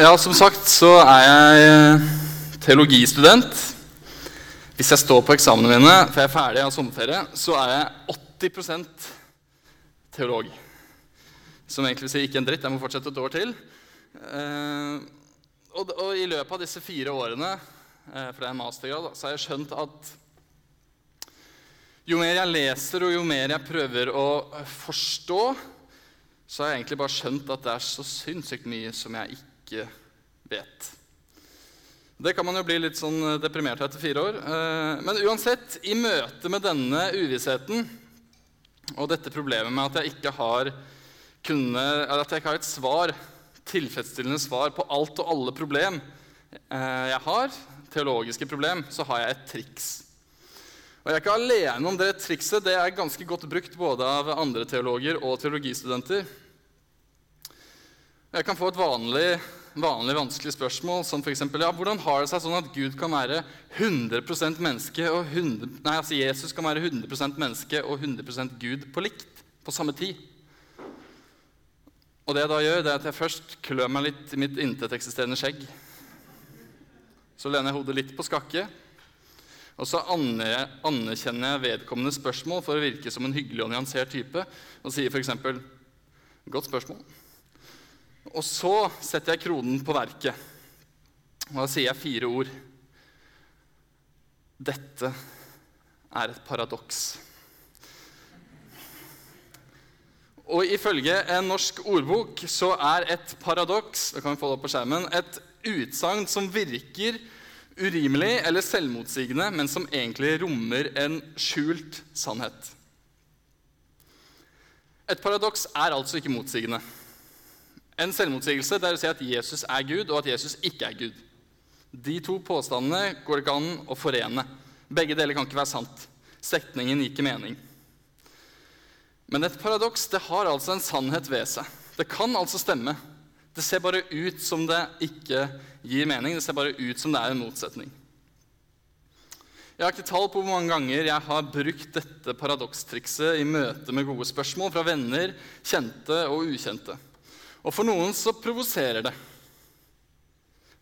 Ja, som sagt så er jeg eh, teologistudent. Hvis jeg står på eksamene mine, for jeg er ferdig av sommerferie, så er jeg 80% teolog. Som egentlig vil si ikke en dritt. Jeg må fortsette et år til. Eh, og, og, i løpet av disse fire årene, eh, for det er mastergrad, så har jeg skjønt at jo mer jeg leser, og jo mer jeg prøver å forstå, så har jeg egentlig bare skjønt at det er så sinnssykt mye som jeg ikke ikke vet. Det kan man jo bli litt sånn eh, deprimert av etter fire år. Eh, men uansett, i møte med denne uvissheten og dette problemet med at jeg ikke har, kunne, at jeg ikke har et svar, tilfredsstillende svar på alt og alle problem eh, jeg har, teologiske problem, så har jeg et triks. Og Jeg er ikke alene om det trikset. Det er ganske godt brukt både av andre teologer og teologistudenter. Jeg kan få et vanlig vanlig vanskelig spørsmål, som f.eks.: Ja, hvordan har det seg sånn at Gud kan være 100% menneske og 100, nei, altså Jesus kan være 100% menneske og 100% Gud på likt på samme tid? Og det jeg da gjør, det er at jeg først klør meg litt i mitt inteteksisterende skjegg. Så lener jeg hodet litt på skakke, og så anerkjenner jeg vedkommende spørsmål for å virke som en hyggelig og nyansert type, og sier f.eks.: Godt spørsmål. Og så setter jeg kronen på verket. Og da sier jeg fire ord. Dette er et paradoks. Og ifølge en norsk ordbok så er et paradoks det kan vi få det opp på skjermen, et utsagn som virker urimelig eller selvmotsigende, men som egentlig rommer en skjult sannhet. Et paradoks er altså ikke motsigende. En selvmotsigelse det er å si at Jesus er Gud, og at Jesus ikke er Gud. De to påstandene går det ikke an å forene. Begge deler kan ikke være sant. Setningen gir ikke mening. Men et paradoks det har altså en sannhet ved seg. Det kan altså stemme. Det ser bare ut som det ikke gir mening. Det ser bare ut som det er en motsetning. Jeg har ikke tall på hvor mange ganger jeg har brukt dette paradokstrikset i møte med gode spørsmål fra venner, kjente og ukjente. Og for noen så provoserer det.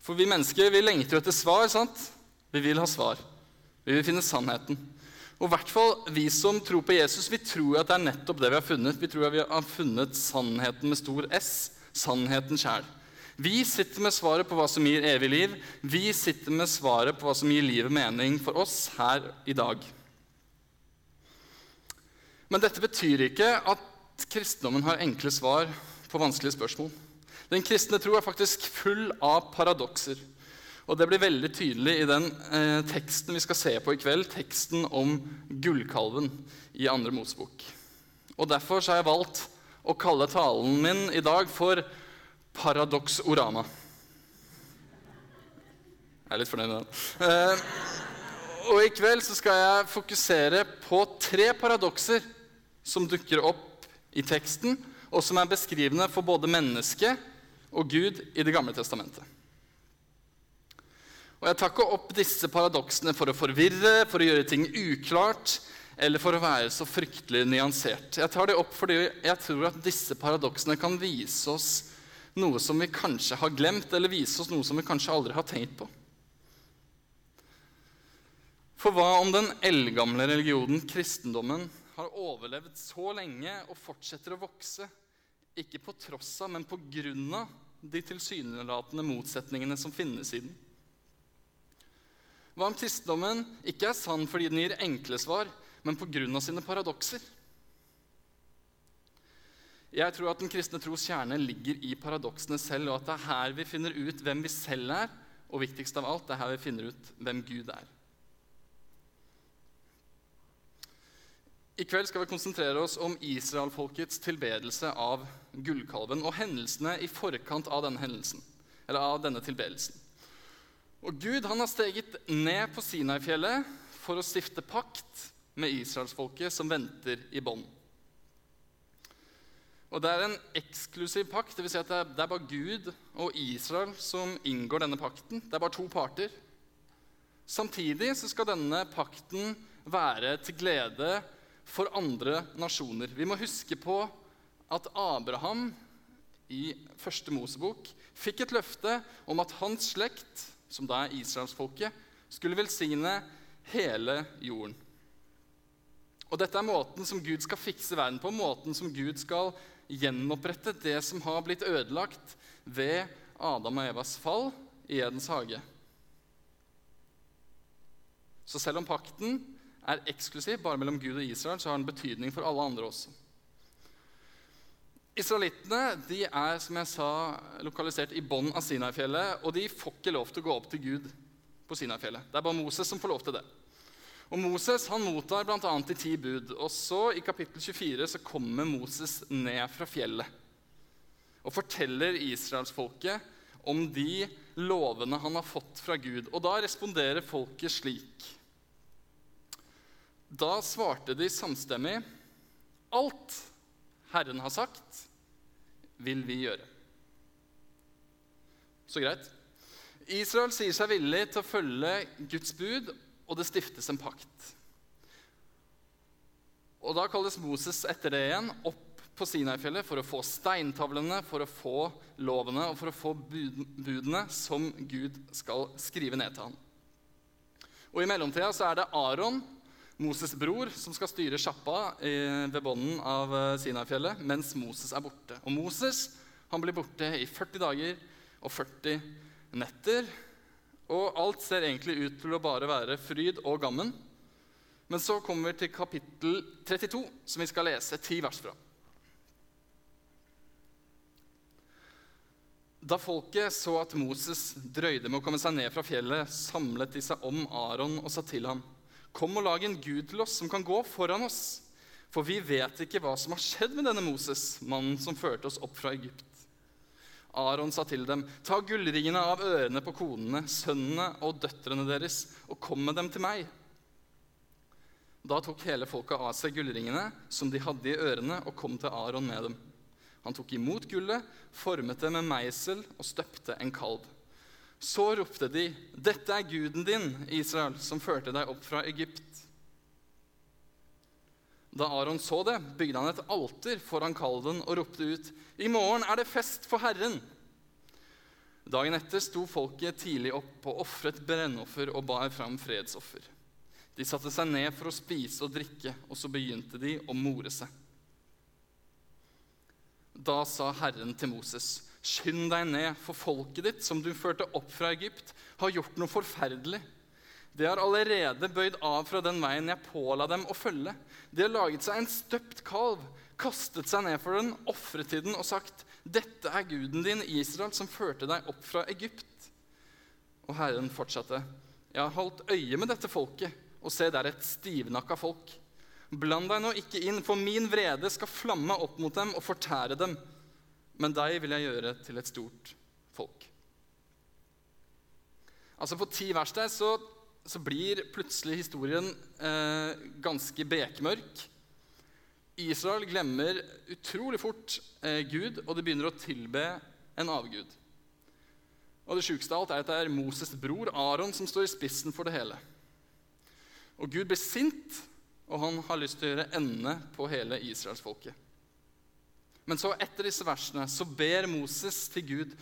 For vi mennesker vi lengter jo etter svar. sant? Vi vil ha svar. Vi vil finne sannheten. Og i hvert fall vi som tror på Jesus, vi tror at det er nettopp det vi har funnet. Vi tror at vi har funnet sannheten med stor S. Sannheten sjæl. Vi sitter med svaret på hva som gir evig liv. Vi sitter med svaret på hva som gir livet mening for oss her i dag. Men dette betyr ikke at kristendommen har enkle svar på vanskelige spørsmål. Den kristne tro er faktisk full av paradokser. Og Det blir veldig tydelig i den eh, teksten vi skal se på i kveld, teksten om gullkalven i andre Mosebok. Og Derfor har jeg valgt å kalle talen min i dag for Paradoksorama. Jeg er litt fornøyd med den. Eh, og I kveld skal jeg fokusere på tre paradokser som dukker opp i teksten, og som er beskrivende for både mennesket og Gud i Det gamle testamentet. Og Jeg tar ikke opp disse paradoksene for å forvirre, for å gjøre ting uklart eller for å være så fryktelig nyansert. Jeg tar det opp fordi jeg tror at disse paradoksene kan vise oss noe som vi kanskje har glemt, eller vise oss noe som vi kanskje aldri har tenkt på. For hva om den eldgamle religionen, kristendommen, har overlevd så lenge og fortsetter å vokse ikke på tross av, men på grunn av de tilsynelatende motsetningene som finnes i den. Hva om kristendommen ikke er sann fordi den gir enkle svar, men av sine paradokser? Jeg tror at den kristne tros kjerne ligger i paradoksene selv, og at det er her vi finner ut hvem vi selv er, og viktigst av alt, det er her vi finner ut hvem Gud er. I kveld skal vi konsentrere oss om israelfolkets tilbedelse av gullkalven og hendelsene i forkant av denne hendelsen, eller av denne tilbedelsen. Og Gud han har steget ned på Sinai-fjellet for å stifte pakt med israelsfolket som venter i bånd. Og Det er en eksklusiv pakt, Det, vil Si at det er, bare Gud og Israel som inngår denne pakten. Det er bare to parter. Samtidig så skal denne pakten være til glede for andre nasjoner. Vi må huske på at Abraham i første Mosebok fikk et løfte om at hans slekt, som da er israelsfolket, skulle velsigne hele jorden. Og dette er måten som Gud skal fikse verden på, måten som Gud skal gjenopprette det som har blitt ødelagt ved Adam og Evas fall i Edens hage. Så selv om pakten er eksklusiv bare mellom Gud og Israel, så har den betydning for alle andre også. Israelittene de er som jeg sa, lokalisert i bånn av Sinai-fjellet, og de får ikke lov til å gå opp til Gud på Sinai-fjellet. Det er bare Moses som får lov til det. Og Moses han mottar bl.a. de ti bud. Og så I kapittel 24 så kommer Moses ned fra fjellet og forteller israelsfolket om de lovene han har fått fra Gud. Og da responderer folket slik. Da svarte de samstemmig Alt Herren har sagt, vil vi gjøre. Så greit. Israel sier seg villig til å følge Guds bud, og det stiftes en pakt. Og Da kalles Moses etter det igjen opp på Sinai-fjellet for å få steintavlene, for å få lovene og for å få budene som Gud skal skrive ned til ham. Og I mellomtida så er det Aron Moses' bror som skal styre sjappa ved bunnen av eh, Sinai-fjellet mens Moses er borte. Og Moses han blir borte i 40 dager og 40 netter. Og alt ser egentlig ut til å bare være fryd og gammen. Men så kommer vi til kapittel 32, som vi skal lese ti vers fra. Da folket så at Moses drøyde med å komme seg ned fra fjellet, samlet de seg om Aron og sa til ham:" Kom og lag en gud til oss som kan gå foran oss. For vi vet ikke hva som har skjedd med denne Moses, mannen som førte oss opp fra Egypt. Aron sa til dem, ta gullringene av ørene på konene, sønnene og døtrene deres, og kom med dem til meg. Da tok hele folket av seg gullringene som de hadde i ørene, og kom til Aron med dem. Han tok imot gullet, formet det med meisel og støpte en kalv. Så ropte de, 'Dette er guden din, Israel, som førte deg opp fra Egypt.' Da Aron så det, bygde han et alter foran kalven og ropte ut, 'I morgen er det fest for Herren.' Dagen etter sto folket tidlig opp og ofret brennoffer og bar fram fredsoffer. De satte seg ned for å spise og drikke, og så begynte de å more seg. Da sa Herren til Moses.: Skynd deg ned, for folket ditt, som du førte opp fra Egypt, har gjort noe forferdelig. De har allerede bøyd av fra den veien jeg påla dem å følge. De har laget seg en støpt kalv, kastet seg ned for den, ofret til den og sagt:" Dette er guden din, Israel, som førte deg opp fra Egypt. Og Herren fortsatte. Jeg har holdt øye med dette folket, og se, det er et stivnakka folk. Bland deg nå ikke inn, for min vrede skal flamme opp mot dem og fortære dem men deg vil jeg gjøre til et stort folk. Altså På ti vers der så, så blir plutselig historien eh, ganske bekmørk. Israel glemmer utrolig fort eh, Gud, og de begynner å tilbe en avgud. Og Det sjukeste av alt er at det er Moses' bror Aron som står i spissen for det hele. Og Gud blir sint, og han har lyst til å gjøre ende på hele israelsfolket. Men så etter disse versene så ber Moses til Gud,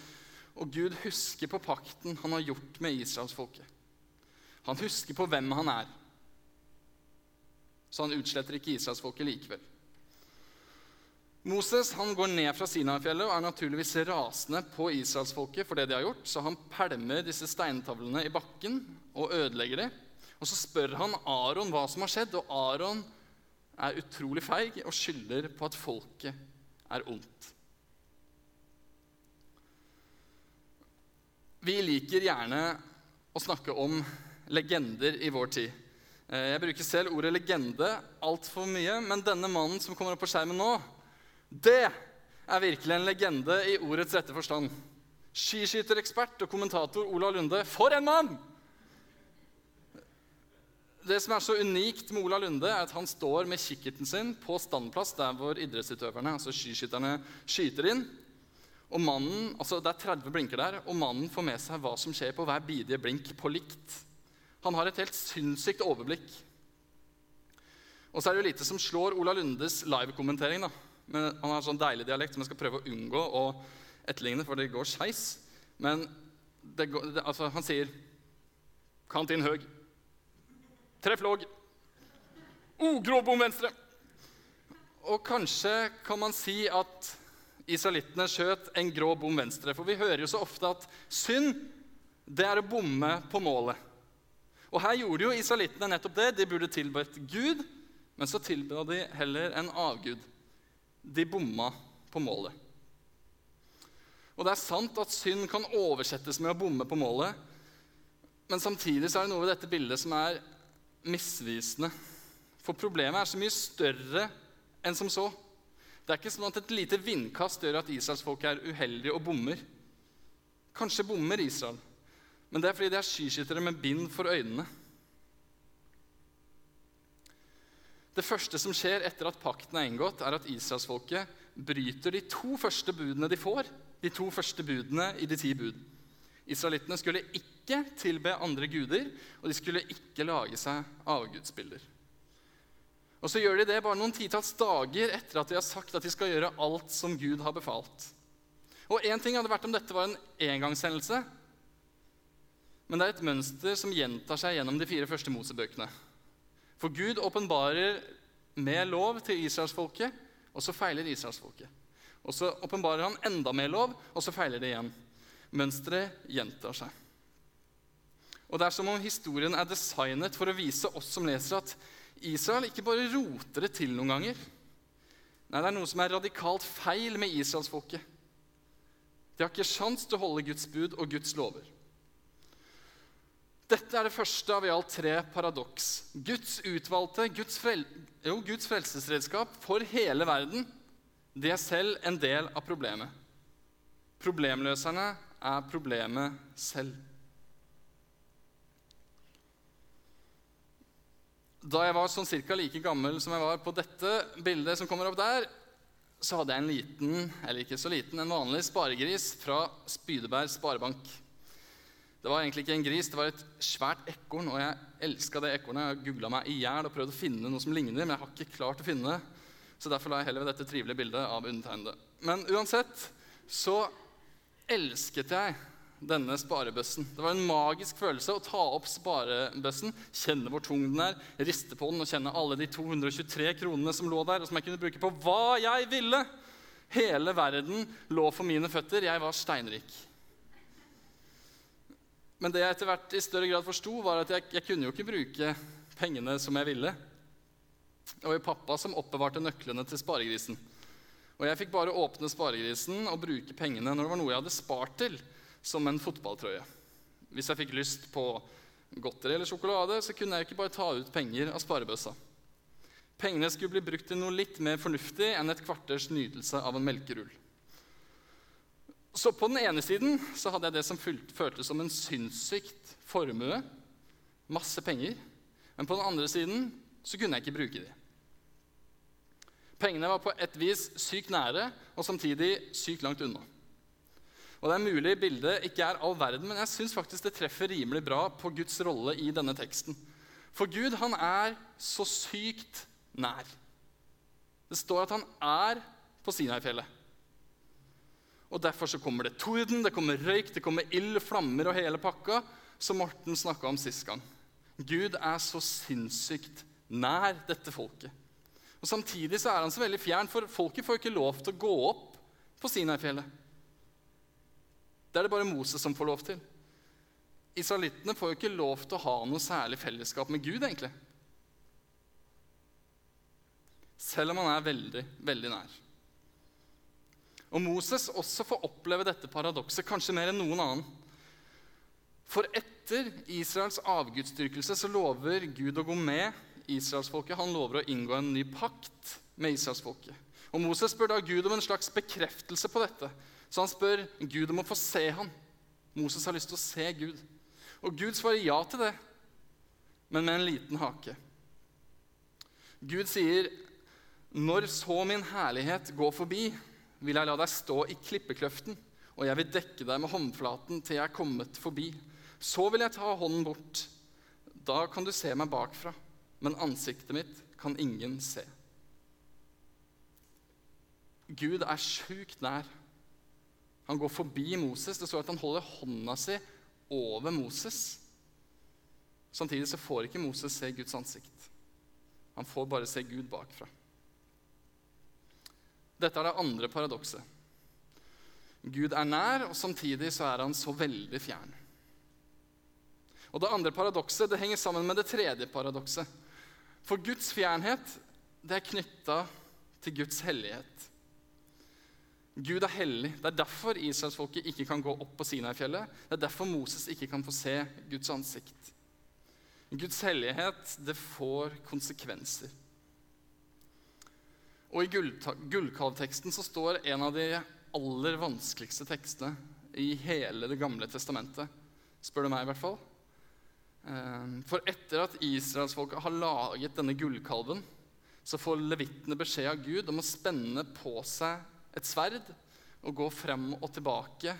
og Gud husker på pakten han har gjort med israelsfolket. Han husker på hvem han er. Så han utsletter ikke israelsfolket likevel. Moses han går ned fra Sinai-fjellet og er naturligvis rasende på israelsfolket for det de har gjort, så han pælmer disse steintavlene i bakken og ødelegger dem. Og Så spør han Aron hva som har skjedd, og Aron er utrolig feig og skylder på at folket er ondt. Vi liker gjerne å snakke om legender i vår tid. Eh, jeg bruker selv ordet legende altfor mye, men denne mannen som kommer opp på skjermen nå, det er virkelig en legende i ordets rette forstand. Skiskytterekspert og kommentator Ola Lunde. For en mann! Det som er så unikt med Ola Lunde, er at han står med kikkerten sin på standplass der hvor idrettsutøverne, altså skiskytterne, skyter inn. Og mannen, altså Det er 30 blinker der, og mannen får med seg hva som skjer på hver bidige blink på likt. Han har et helt sinnssykt overblikk. Og så er det jo lite som slår Ola Lundes livekommentering. da. Han har sånn deilig dialekt som jeg skal prøve å unngå å etterligne, for det går skeis. Men går, det, altså, han sier Kant inn høg. Treff låg. Oh, grå bom venstre. Og kanskje kan man si at israelittene skjøt en grå bom venstre. For vi hører jo så ofte at synd, det er å bomme på målet. Og her gjorde jo israelittene nettopp det. De burde tilbedt Gud, men så tilba de heller en avgud. De bomma på målet. Og det er sant at synd kan oversettes med å bomme på målet, men samtidig så er det noe ved dette bildet som er misvisende. For problemet er så mye større enn som så. Det er ikke sånn at et lite vindkast gjør at israelsfolket er uheldige og bommer. Kanskje bommer Israel, men det er fordi de er skiskyttere med bind for øynene. Det første som skjer etter at pakten er inngått, er at israelsfolket bryter de to første budene de får, de to første budene i de ti bud. Israelittene skulle ikke tilbe andre guder, og de skulle ikke lage seg avgudsbilder. Og så gjør de det bare noen titalls dager etter at de har sagt at de skal gjøre alt som Gud har befalt. Og Én ting hadde vært om dette var en engangshendelse, men det er et mønster som gjentar seg gjennom de fire første Mosebøkene. For Gud åpenbarer med lov til israelsfolket, og så feiler israelsfolket. Og så åpenbarer han enda mer lov, og så feiler det igjen. Mønsteret gjentar seg. Og Det er som om historien er designet for å vise oss som leser, at Israel ikke bare roter det til noen ganger. Nei, det er noe som er radikalt feil med israelsfolket. De har ikke sjans til å holde Guds bud og Guds lover. Dette er det første av i alt tre paradoks. Guds utvalgte, Guds, frel jo, Guds frelsesredskap for hele verden, det er selv en del av problemet. Problemløserne er problemet selv. Da jeg var sånn cirka like gammel som jeg var på dette bildet som kommer opp der, så hadde jeg en liten, eller ikke så liten, en vanlig sparegris fra Spydeberg sparebank. Det var egentlig ikke en gris, det var et svært ekorn, og jeg elska det ekornet. Jeg googla meg i hjel og prøvde å finne noe som ligner, men jeg har ikke klart å finne det. Så derfor la jeg heller ved dette trivelige bildet av undertegnede. Men uansett så elsket jeg denne sparebøssen. Det var en magisk følelse å ta opp sparebøssen, kjenne hvor tung den er, riste på den og kjenne alle de 223 kronene som lå der, og som jeg kunne bruke på hva jeg ville. Hele verden lå for mine føtter. Jeg var steinrik. Men det jeg etter hvert i større grad forsto, var at jeg, jeg kunne jo ikke bruke pengene som jeg ville. Det var jo pappa som oppbevarte nøklene til sparegrisen. Og jeg fikk bare åpne sparegrisen og bruke pengene når det var noe jeg hadde spart til som en fotballtrøye. Hvis jeg fikk lyst på godteri eller sjokolade, så kunne jeg ikke bare ta ut penger av sparebøssa. Pengene skulle bli brukt til noe litt mer fornuftig enn et kvarters nytelse av en melkerull. Så på den ene siden så hadde jeg det som føltes som en sinnssykt formue. Masse penger. Men på den andre siden så kunne jeg ikke bruke de. Pengene var på et vis sykt nære og samtidig sykt langt unna. Og Det er mulig bildet ikke er all verden, men jeg syns faktisk det treffer rimelig bra på Guds rolle i denne teksten. For Gud, han er så sykt nær. Det står at han er på Sinai-fjellet. Og Derfor så kommer det torden, det kommer røyk, det kommer ild, flammer og hele pakka, som Morten snakka om sist gang. Gud er så sinnssykt nær dette folket. Og Samtidig så er han så veldig fjern, for folket får ikke lov til å gå opp på Sinai-fjellet. Det er det bare Moses som får lov til. Israelittene får jo ikke lov til å ha noe særlig fellesskap med Gud, egentlig. Selv om han er veldig, veldig nær. Og Moses også får oppleve dette paradokset, kanskje mer enn noen annen. For etter Israels avgudsdyrkelse så lover Gud å gå med israelsfolket. Han lover å inngå en ny pakt med israelsfolket. Og Moses spør da Gud om en slags bekreftelse på dette. Så han spør Gud om å få se ham. Moses har lyst til å se Gud. Og Gud svarer ja til det, men med en liten hake. Gud sier, 'Når så min herlighet går forbi, vil jeg la deg stå i klippekløften,' 'og jeg vil dekke deg med håndflaten til jeg er kommet forbi.' 'Så vil jeg ta hånden bort. Da kan du se meg bakfra.' 'Men ansiktet mitt kan ingen se.' Gud er sjukt nær. Han går forbi Moses. Det står at han holder hånda si over Moses. Samtidig så får ikke Moses se Guds ansikt. Han får bare se Gud bakfra. Dette er det andre paradokset. Gud er nær, og samtidig så er han så veldig fjern. Og Det andre paradokset det henger sammen med det tredje paradokset. For Guds fjernhet det er knytta til Guds hellighet. Gud er hellig. Det er derfor israelsfolket ikke kan gå opp på Sinai-fjellet. Det er derfor Moses ikke kan få se Guds ansikt. Guds hellighet, det får konsekvenser. Og I gullkalvteksten så står en av de aller vanskeligste tekstene i hele Det gamle testamentet, spør du meg i hvert fall. Ehm, for etter at israelsfolket har laget denne gullkalven, så får levittene beskjed av Gud om å spenne på seg et sverd og gå frem og tilbake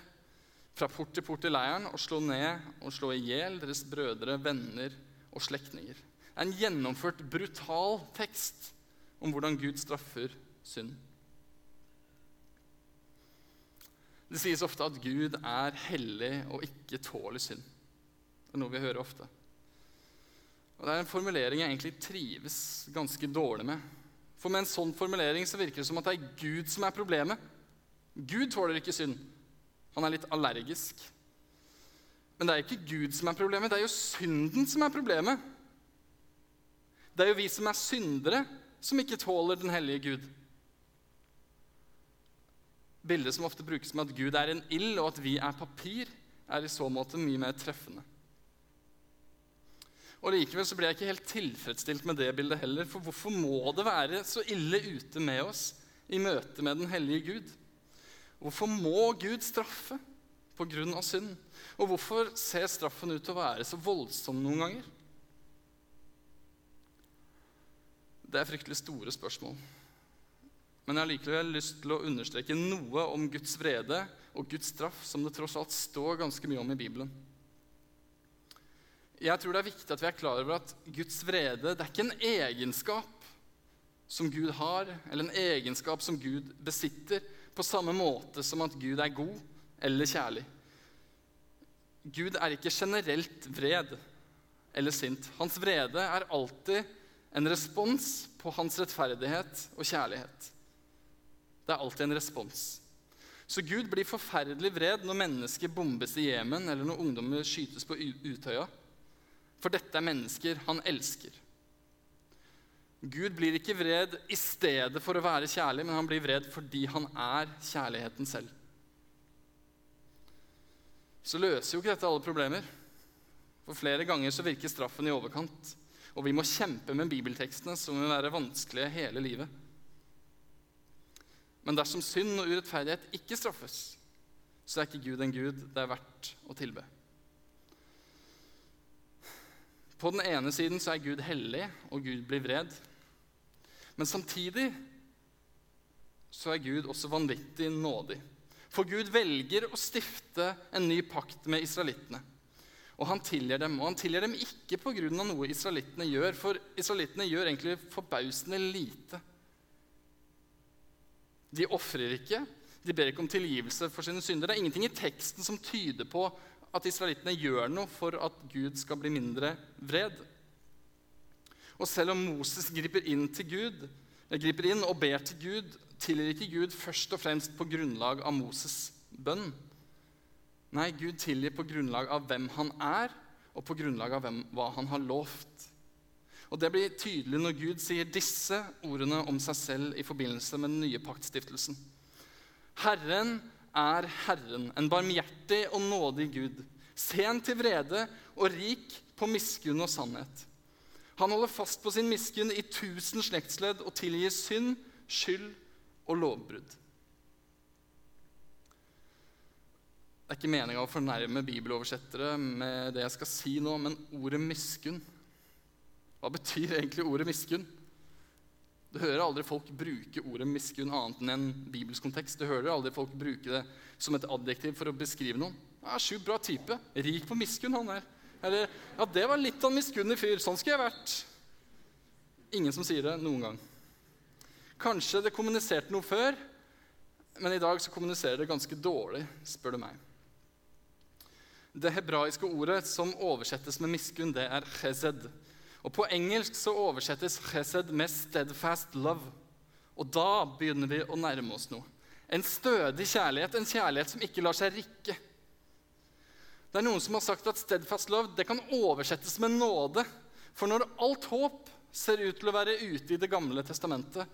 fra port til port i leiren og slå ned og slå i hjel deres brødre, venner og slektninger. Det er en gjennomført brutal tekst om hvordan Gud straffer synd. Det sies ofte at Gud er hellig og ikke tåler synd. Det er noe vi hører ofte. Og Det er en formulering jeg egentlig trives ganske dårlig med. For med en sånn formulering så virker det som at det er Gud som er problemet. Gud tåler ikke synd. Han er litt allergisk. Men det er ikke Gud som er problemet, det er jo synden som er problemet. Det er jo vi som er syndere, som ikke tåler den hellige Gud. Bildet som ofte brukes med at Gud er en ild, og at vi er papir, er i så måte mye mer treffende. Og Likevel så blir jeg ikke helt tilfredsstilt med det bildet heller. For hvorfor må det være så ille ute med oss i møte med den hellige Gud? Hvorfor må Gud straffe pga. synd? Og hvorfor ser straffen ut til å være så voldsom noen ganger? Det er fryktelig store spørsmål. Men jeg har likevel lyst til å understreke noe om Guds vrede og Guds straff, som det tross alt står ganske mye om i Bibelen. Jeg tror det er viktig at vi er klar over at Guds vrede det er ikke en egenskap som Gud har, eller en egenskap som Gud besitter, på samme måte som at Gud er god eller kjærlig. Gud er ikke generelt vred eller sint. Hans vrede er alltid en respons på hans rettferdighet og kjærlighet. Det er alltid en respons. Så Gud blir forferdelig vred når mennesker bombes i Jemen, eller når ungdommer skytes på Utøya. For dette er mennesker han elsker. Gud blir ikke vred i stedet for å være kjærlig, men han blir vred fordi han er kjærligheten selv. Så løser jo ikke dette alle problemer. For flere ganger så virker straffen i overkant. Og vi må kjempe med bibeltekstene som vil være vanskelige hele livet. Men dersom synd og urettferdighet ikke straffes, så er ikke Gud en gud det er verdt å tilbe. På den ene siden så er Gud hellig, og Gud blir vred. Men samtidig så er Gud også vanvittig nådig. For Gud velger å stifte en ny pakt med israelittene. Og han tilgir dem. Og han tilgir dem ikke pga. noe israelittene gjør, for israelittene gjør egentlig forbausende lite. De ofrer ikke, de ber ikke om tilgivelse for sine synder. Det er ingenting i teksten som tyder på at israelittene gjør noe for at Gud skal bli mindre vred. Og selv om Moses griper inn, Gud, griper inn og ber til Gud, tilgir ikke Gud først og fremst på grunnlag av Moses' bønn. Nei, Gud tilgir på grunnlag av hvem han er, og på grunnlag av hvem, hva han har lovt. Og Det blir tydelig når Gud sier disse ordene om seg selv i forbindelse med den nye paktstiftelsen. Herren er Herren, en barmhjertig og nådig Gud, sen til vrede og rik på miskunn og sannhet. Han holder fast på sin miskunn i tusen slektsledd og tilgir synd, skyld og lovbrudd. Det er ikke meninga å fornærme bibeloversettere med det jeg skal si nå, men ordet miskunn Hva betyr egentlig ordet miskunn? Du hører aldri folk bruke ordet miskunn annet enn en bibelsk kontekst. Du hører aldri folk bruke det som et adjektiv for å beskrive noen. Ja, Sjukt bra type. Rik på miskunn, han der. Eller ja, det var litt av en miskunnig fyr. Sånn skulle jeg vært. Ingen som sier det noen gang. Kanskje det kommuniserte noe før, men i dag så kommuniserer det ganske dårlig, spør du meg. Det hebraiske ordet som oversettes med miskunn, det er chesed. Og På engelsk så oversettes chesed med 'steadfast love'. Og da begynner vi å nærme oss noe. En stødig kjærlighet, en kjærlighet som ikke lar seg rikke. Det er Noen som har sagt at 'steadfast love' det kan oversettes med nåde. For når alt håp ser ut til å være ute i Det gamle testamentet,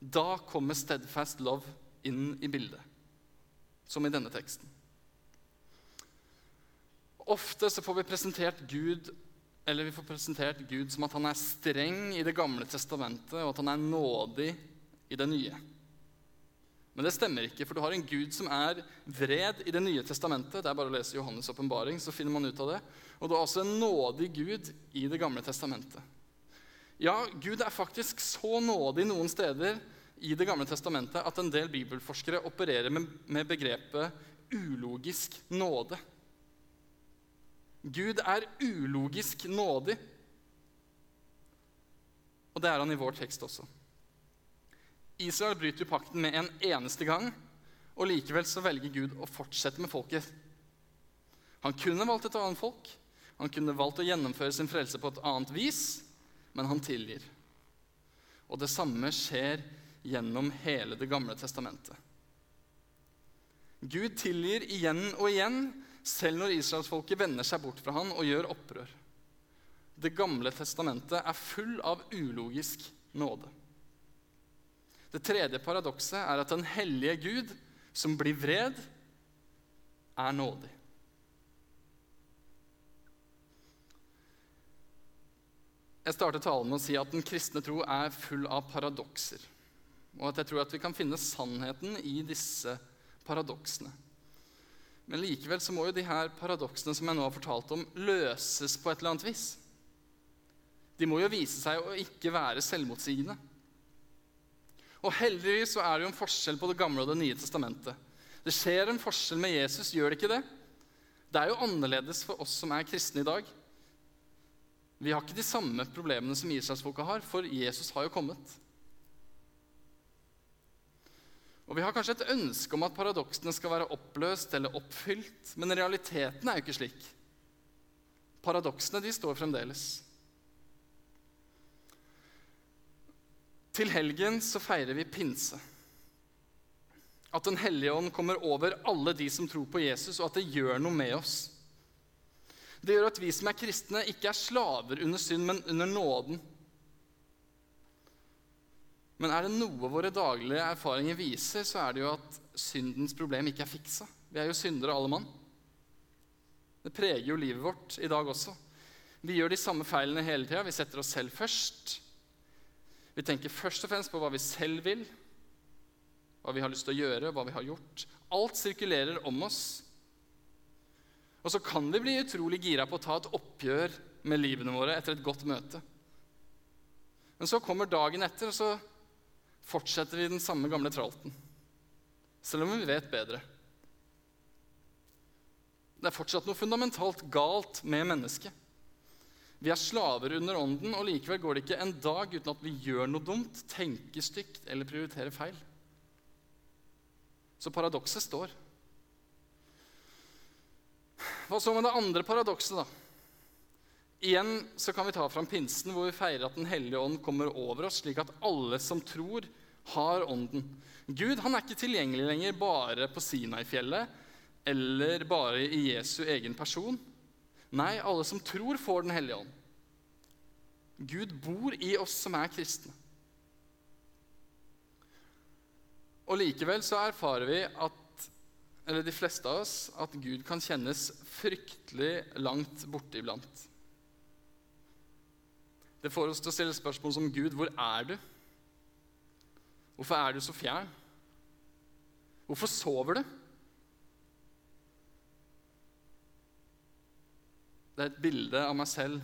da kommer 'steadfast love' inn i bildet. Som i denne teksten. Ofte så får vi presentert Gud eller vi får presentert Gud som at han er streng i Det gamle testamentet, og at han er nådig i det nye. Men det stemmer ikke, for du har en Gud som er vred i Det nye testamentet. Det er bare å lese Johannes' åpenbaring, så finner man ut av det. Og du har også en nådig Gud i Det gamle testamentet. Ja, Gud er faktisk så nådig noen steder i Det gamle testamentet at en del bibelforskere opererer med, med begrepet ulogisk nåde. Gud er ulogisk nådig. Og det er han i vår tekst også. Israel bryter pakten med en eneste gang, og likevel så velger Gud å fortsette med folket. Han kunne valgt et annet folk, han kunne valgt å gjennomføre sin frelse på et annet vis, men han tilgir. Og det samme skjer gjennom hele Det gamle testamentet. Gud tilgir igjen og igjen, selv når israelsfolket vender seg bort fra han og gjør opprør. Det gamle testamentet er full av ulogisk nåde. Det tredje paradokset er at den hellige Gud, som blir vred, er nådig. Jeg startet talen med å si at den kristne tro er full av paradokser. Og at jeg tror at vi kan finne sannheten i disse paradoksene. Men likevel så må jo de her paradoksene som jeg nå har fortalt om, løses på et eller annet vis. De må jo vise seg å ikke være selvmotsigende. Og heldigvis så er det jo en forskjell på Det gamle og Det nye testamentet. Det skjer en forskjell med Jesus, gjør det ikke det? Det er jo annerledes for oss som er kristne i dag. Vi har ikke de samme problemene som israelsfolka har, for Jesus har jo kommet. Og Vi har kanskje et ønske om at paradoksene skal være oppløst eller oppfylt, men realiteten er jo ikke slik. Paradoksene de står fremdeles. Til helgen så feirer vi pinse. At Den hellige ånd kommer over alle de som tror på Jesus, og at det gjør noe med oss. Det gjør at vi som er kristne, ikke er slaver under synd, men under nåden. Men er det noe våre daglige erfaringer viser, så er det jo at syndens problem ikke er fiksa. Vi er jo syndere alle mann. Det preger jo livet vårt i dag også. Vi gjør de samme feilene hele tida. Vi setter oss selv først. Vi tenker først og fremst på hva vi selv vil, hva vi har lyst til å gjøre, hva vi har gjort. Alt sirkulerer om oss. Og så kan vi bli utrolig gira på å ta et oppgjør med livene våre etter et godt møte. Men så kommer dagen etter, og så fortsetter vi den samme gamle tralten. Selv om vi vet bedre. Det er fortsatt noe fundamentalt galt med mennesket. Vi er slaver under ånden, og likevel går det ikke en dag uten at vi gjør noe dumt, tenker stygt eller prioriterer feil. Så paradokset står. Hva så med det andre paradokset, da? Igjen så kan vi ta fram pinsen, hvor vi feirer at Den hellige ånd kommer over oss, slik at alle som tror, har ånden. Gud han er ikke tilgjengelig lenger bare på Sinai-fjellet eller bare i Jesu egen person. Nei, alle som tror, får Den hellige ånd. Gud bor i oss som er kristne. Og likevel så erfarer vi at, eller de fleste av oss, at Gud kan kjennes fryktelig langt borte iblant. Det får oss til å stille spørsmål som Gud, hvor er du? Hvorfor er du så fjern? Hvorfor sover du? Det er et bilde av meg selv,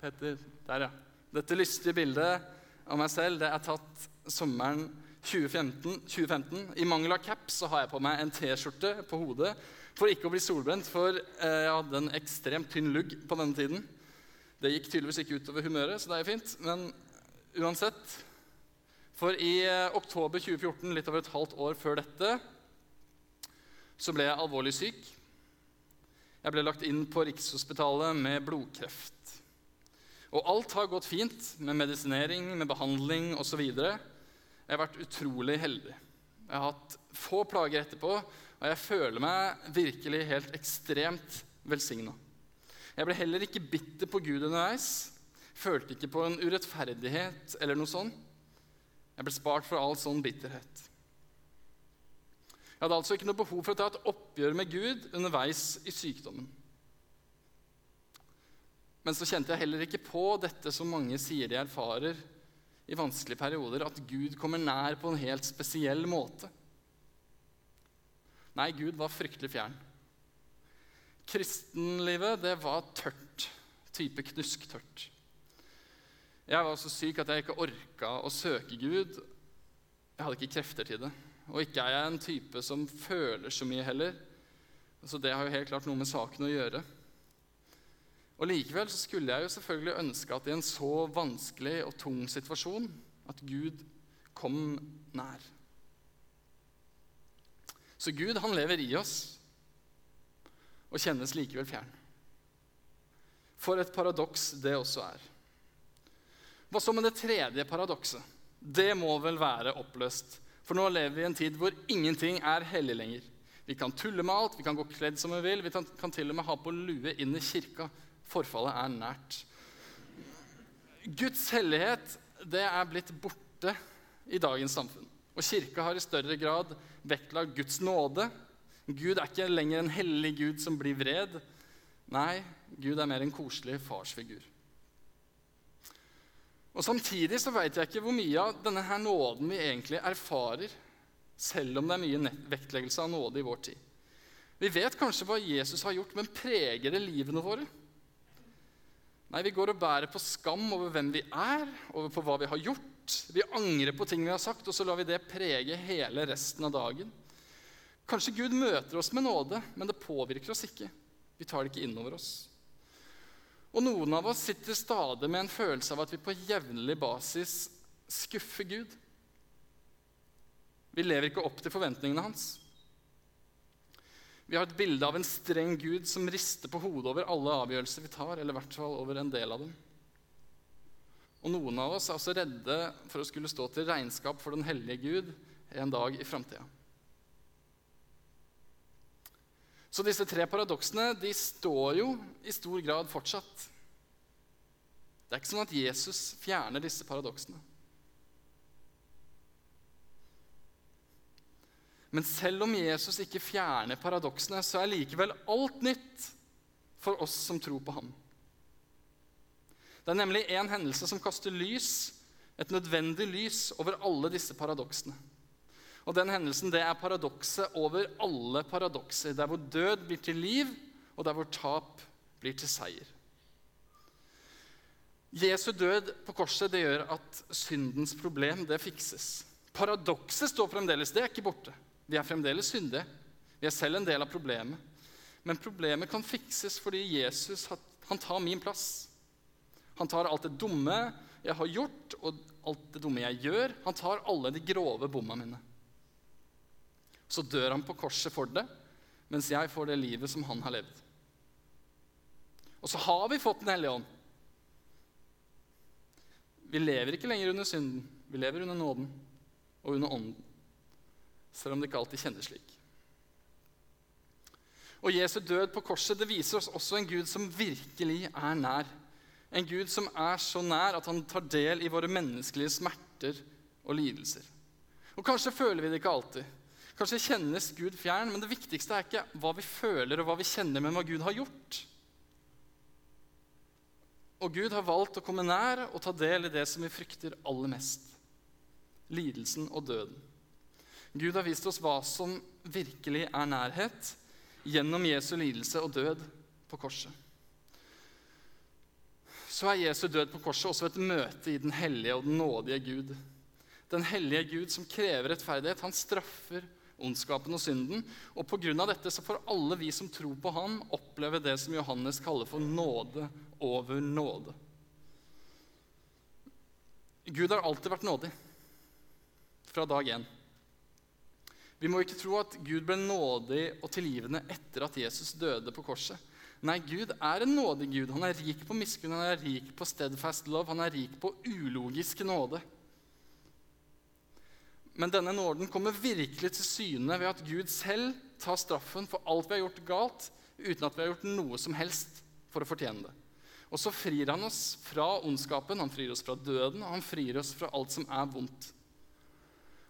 Petter. Der, ja. Dette lystige bildet av meg selv det er tatt sommeren 2015. 2015. I mangel av caps så har jeg på meg en T-skjorte på hodet for ikke å bli solbrent, for eh, jeg hadde en ekstremt tynn lugg på denne tiden. Det gikk tydeligvis ikke utover humøret, så det er jo fint. Men uansett For i eh, oktober 2014, litt over et halvt år før dette, så ble jeg alvorlig syk. Jeg ble lagt inn på Rikshospitalet med blodkreft. Og alt har gått fint med medisinering, med behandling osv. Jeg har vært utrolig heldig. Jeg har hatt få plager etterpå, og jeg føler meg virkelig helt ekstremt velsigna. Jeg ble heller ikke bitter på Gud underveis. Følte ikke på en urettferdighet eller noe sånt. Jeg ble spart for all sånn bitterhet. Jeg hadde altså ikke noe behov for å ta et oppgjør med Gud underveis i sykdommen. Men så kjente jeg heller ikke på dette som mange sier de erfarer i vanskelige perioder, at Gud kommer nær på en helt spesiell måte. Nei, Gud var fryktelig fjern. Kristenlivet, det var tørt. Type knusktørt. Jeg var så syk at jeg ikke orka å søke Gud. Jeg hadde ikke krefter til det. Og ikke er jeg en type som føler så mye heller. Så det har jo helt klart noe med saken å gjøre. Og Likevel så skulle jeg jo selvfølgelig ønske at i en så vanskelig og tung situasjon at Gud kom nær. Så Gud, han lever i oss og kjennes likevel fjern. For et paradoks det også er. Hva så med det tredje paradokset? Det må vel være oppløst, for nå lever vi i en tid hvor ingenting er hellig lenger. Vi kan tulle med alt, vi kan gå kledd som vi vil, vi kan til og med ha på lue inn i kirka Forfallet er nært. Guds hellighet det er blitt borte i dagens samfunn. Og Kirka har i større grad vektlagt Guds nåde. Gud er ikke lenger en hellig Gud som blir vred. Nei, Gud er mer en koselig farsfigur. Og Samtidig så veit jeg ikke hvor mye av denne her nåden vi egentlig erfarer, selv om det er mye vektleggelse av nåde i vår tid. Vi vet kanskje hva Jesus har gjort, men preger det livene våre? Nei, vi går og bærer på skam over hvem vi er, over på hva vi har gjort. Vi angrer på ting vi har sagt, og så lar vi det prege hele resten av dagen. Kanskje Gud møter oss med nåde, men det påvirker oss ikke. Vi tar det ikke innover oss. Og noen av oss sitter stadig med en følelse av at vi på jevnlig basis skuffer Gud. Vi lever ikke opp til forventningene hans. Vi har et bilde av en streng Gud som rister på hodet over alle avgjørelser vi tar, eller i hvert fall over en del av dem. Og noen av oss er også redde for å skulle stå til regnskap for den hellige Gud en dag i framtida. Så disse tre paradoksene de står jo i stor grad fortsatt. Det er ikke sånn at Jesus fjerner disse paradoksene. Men selv om Jesus ikke fjerner paradoksene, så er likevel alt nytt for oss som tror på ham. Det er nemlig en hendelse som kaster lys, et nødvendig lys, over alle disse paradoksene. Og den hendelsen det er paradokset over alle paradokser. Der hvor død blir til liv, og der hvor tap blir til seier. Jesu død på korset det gjør at syndens problem det fikses. Paradokset står fremdeles. Det er ikke borte. Vi er fremdeles syndige. Vi er selv en del av problemet. Men problemet kan fikses fordi Jesus han tar min plass. Han tar alt det dumme jeg har gjort, og alt det dumme jeg gjør. Han tar alle de grove bomma mine. Så dør han på korset for det, mens jeg får det livet som han har levd. Og så har vi fått Den hellige ånd. Vi lever ikke lenger under synden. Vi lever under nåden og under ånden selv om det ikke alltid kjennes slik. Og Jesu død på korset det viser oss også en Gud som virkelig er nær. En Gud som er så nær at han tar del i våre menneskelige smerter og lidelser. Og Kanskje føler vi det ikke alltid. Kanskje kjennes Gud fjern, men det viktigste er ikke hva vi føler og hva vi kjenner, men hva Gud har gjort. Og Gud har valgt å komme nær og ta del i det som vi frykter aller mest lidelsen og døden. Gud har vist oss hva som virkelig er nærhet, gjennom Jesu lidelse og død på korset. Så er Jesu død på korset også et møte i den hellige og den nådige Gud. Den hellige Gud som krever rettferdighet. Han straffer ondskapen og synden. Og pga. dette så får alle vi som tror på ham, oppleve det som Johannes kaller for nåde over nåde. Gud har alltid vært nådig. fra dag én. Vi må ikke tro at Gud ble nådig og tilgivende etter at Jesus døde på korset. Nei, Gud er en nådig Gud. Han er rik på miskunn, han er rik på steadfast love, han er rik på ulogisk nåde. Men denne nåden kommer virkelig til syne ved at Gud selv tar straffen for alt vi har gjort galt, uten at vi har gjort noe som helst for å fortjene det. Og så frir han oss fra ondskapen, han frir oss fra døden, og han frir oss fra alt som er vondt.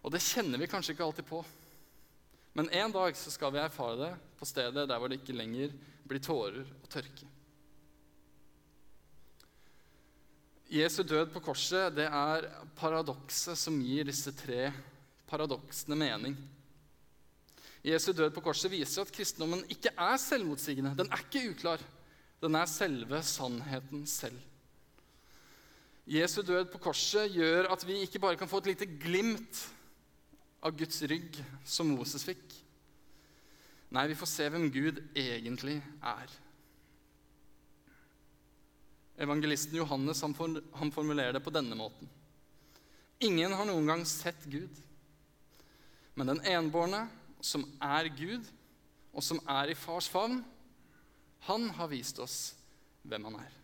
Og det kjenner vi kanskje ikke alltid på. Men en dag så skal vi erfare det på stedet der hvor det ikke lenger blir tårer og tørke. Jesu død på korset det er paradokset som gir disse tre paradoksene mening. Jesu død på korset viser at kristendommen ikke er selvmotsigende. Den er ikke uklar. Den er selve sannheten selv. Jesu død på korset gjør at vi ikke bare kan få et lite glimt av Guds rygg som Moses fikk. Nei, vi får se hvem Gud egentlig er. Evangelisten Johannes han, formulerer det på denne måten. Ingen har noen gang sett Gud. Men den enbårne, som er Gud, og som er i fars favn, han har vist oss hvem han er.